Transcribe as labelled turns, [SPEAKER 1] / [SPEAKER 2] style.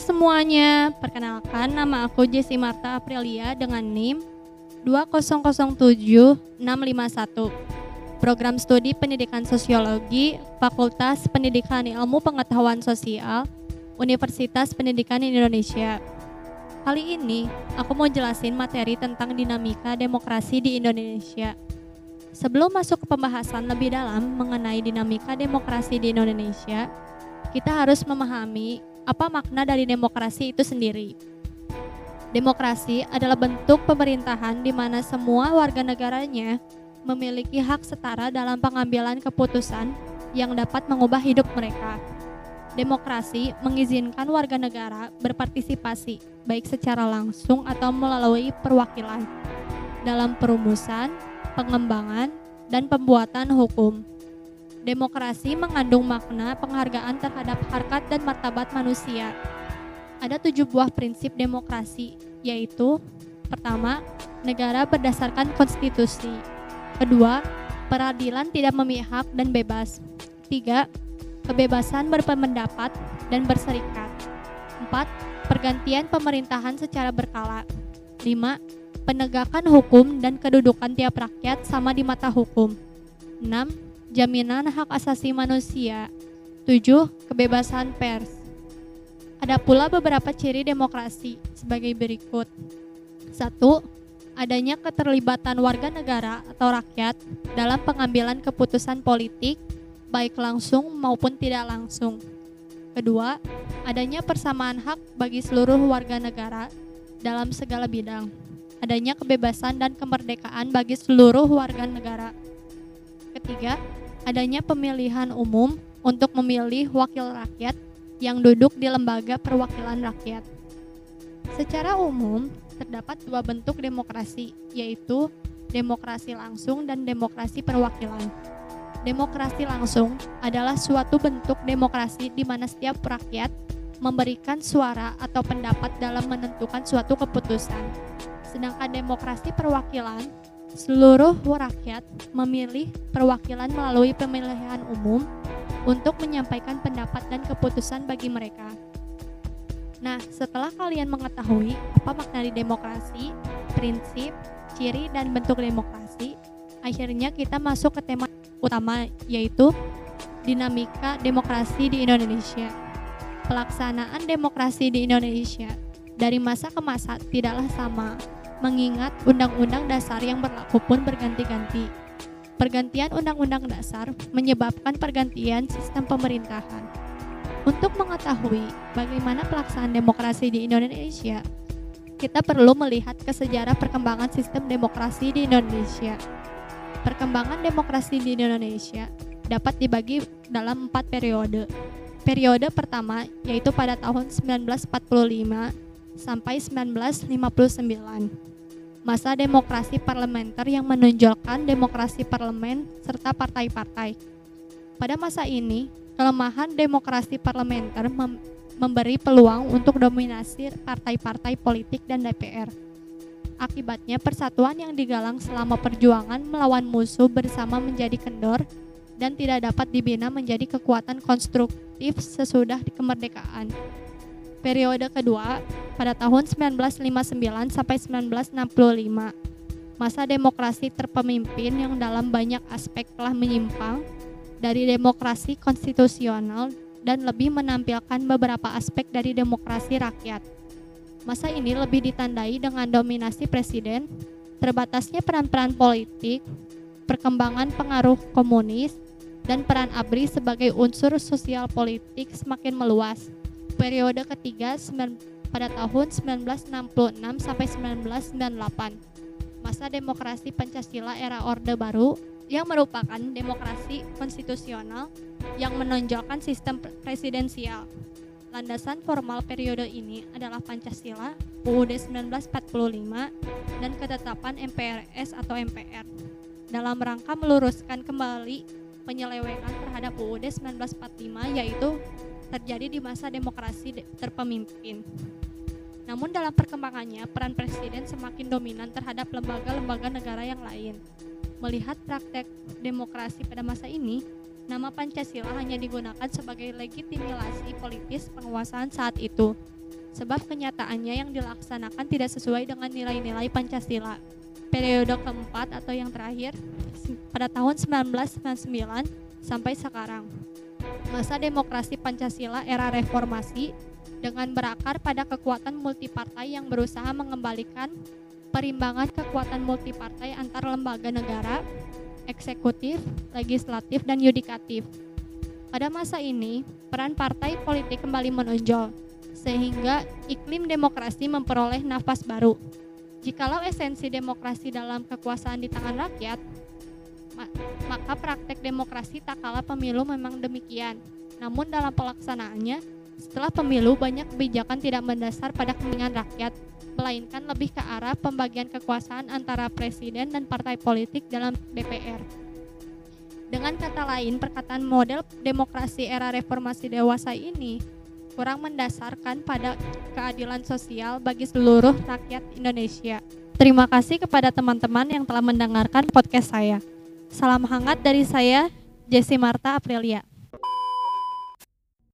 [SPEAKER 1] Semuanya, perkenalkan nama aku Jessi Marta Aprilia dengan NIM 2007651. Program Studi Pendidikan Sosiologi, Fakultas Pendidikan Ilmu Pengetahuan Sosial, Universitas Pendidikan Indonesia. Kali ini, aku mau jelasin materi tentang dinamika demokrasi di Indonesia. Sebelum masuk ke pembahasan lebih dalam mengenai dinamika demokrasi di Indonesia, kita harus memahami apa makna dari demokrasi itu sendiri. Demokrasi adalah bentuk pemerintahan di mana semua warga negaranya memiliki hak setara dalam pengambilan keputusan yang dapat mengubah hidup mereka. Demokrasi mengizinkan warga negara berpartisipasi, baik secara langsung atau melalui perwakilan, dalam perumusan, pengembangan, dan pembuatan hukum. Demokrasi mengandung makna penghargaan terhadap harkat dan martabat manusia. Ada tujuh buah prinsip demokrasi, yaitu pertama, negara berdasarkan konstitusi. Kedua, peradilan tidak memihak dan bebas. Tiga, kebebasan berpendapat dan berserikat. Empat, pergantian pemerintahan secara berkala. Lima, penegakan hukum dan kedudukan tiap rakyat sama di mata hukum. 6. Jaminan hak asasi manusia. 7. Kebebasan pers. Ada pula beberapa ciri demokrasi sebagai berikut. 1. Adanya keterlibatan warga negara atau rakyat dalam pengambilan keputusan politik baik langsung maupun tidak langsung. Kedua, adanya persamaan hak bagi seluruh warga negara dalam segala bidang adanya kebebasan dan kemerdekaan bagi seluruh warga negara. Ketiga, adanya pemilihan umum untuk memilih wakil rakyat yang duduk di lembaga perwakilan rakyat. Secara umum, terdapat dua bentuk demokrasi, yaitu demokrasi langsung dan demokrasi perwakilan. Demokrasi langsung adalah suatu bentuk demokrasi di mana setiap rakyat memberikan suara atau pendapat dalam menentukan suatu keputusan. Sedangkan demokrasi perwakilan, seluruh rakyat memilih perwakilan melalui pemilihan umum untuk menyampaikan pendapat dan keputusan bagi mereka. Nah, setelah kalian mengetahui apa makna di demokrasi, prinsip, ciri, dan bentuk demokrasi, akhirnya kita masuk ke tema utama yaitu dinamika demokrasi di Indonesia. Pelaksanaan demokrasi di Indonesia dari masa ke masa tidaklah sama, mengingat undang-undang dasar yang berlaku pun berganti-ganti. Pergantian undang-undang dasar menyebabkan pergantian sistem pemerintahan. Untuk mengetahui bagaimana pelaksanaan demokrasi di Indonesia, kita perlu melihat ke sejarah perkembangan sistem demokrasi di Indonesia. Perkembangan demokrasi di Indonesia dapat dibagi dalam empat periode. Periode pertama yaitu pada tahun 1945 sampai 1959 masa demokrasi parlementer yang menonjolkan demokrasi parlemen serta partai-partai. Pada masa ini, kelemahan demokrasi parlementer mem memberi peluang untuk dominasi partai-partai politik dan DPR. Akibatnya, persatuan yang digalang selama perjuangan melawan musuh bersama menjadi kendor dan tidak dapat dibina menjadi kekuatan konstruktif sesudah kemerdekaan. Periode kedua pada tahun 1959 sampai 1965. Masa demokrasi terpemimpin yang dalam banyak aspek telah menyimpang dari demokrasi konstitusional dan lebih menampilkan beberapa aspek dari demokrasi rakyat. Masa ini lebih ditandai dengan dominasi presiden, terbatasnya peran-peran politik, perkembangan pengaruh komunis, dan peran ABRI sebagai unsur sosial politik semakin meluas periode ketiga pada tahun 1966 sampai 1998. Masa demokrasi Pancasila era Orde Baru yang merupakan demokrasi konstitusional yang menonjolkan sistem presidensial. Landasan formal periode ini adalah Pancasila, UUD 1945, dan ketetapan MPRS atau MPR dalam rangka meluruskan kembali penyelewengan terhadap UUD 1945 yaitu terjadi di masa demokrasi terpemimpin. Namun dalam perkembangannya, peran presiden semakin dominan terhadap lembaga-lembaga negara yang lain. Melihat praktek demokrasi pada masa ini, nama Pancasila hanya digunakan sebagai legitimasi politis penguasaan saat itu. sebab kenyataannya yang dilaksanakan tidak sesuai dengan nilai-nilai Pancasila. Periode keempat atau yang terakhir pada tahun 1999 sampai sekarang. Masa demokrasi Pancasila era reformasi dengan berakar pada kekuatan multipartai yang berusaha mengembalikan perimbangan kekuatan multipartai antar lembaga negara, eksekutif, legislatif, dan yudikatif. Pada masa ini, peran partai politik kembali menonjol, sehingga iklim demokrasi memperoleh nafas baru. Jikalau esensi demokrasi dalam kekuasaan di tangan rakyat, maka praktek demokrasi tak kalah pemilu memang demikian. Namun dalam pelaksanaannya, setelah pemilu banyak kebijakan tidak mendasar pada kepentingan rakyat, melainkan lebih ke arah pembagian kekuasaan antara presiden dan partai politik dalam DPR. Dengan kata lain, perkataan model demokrasi era reformasi dewasa ini kurang mendasarkan pada keadilan sosial bagi seluruh rakyat Indonesia. Terima kasih kepada teman-teman yang telah mendengarkan podcast saya. Salam hangat dari saya, Jesse Marta Aprilia.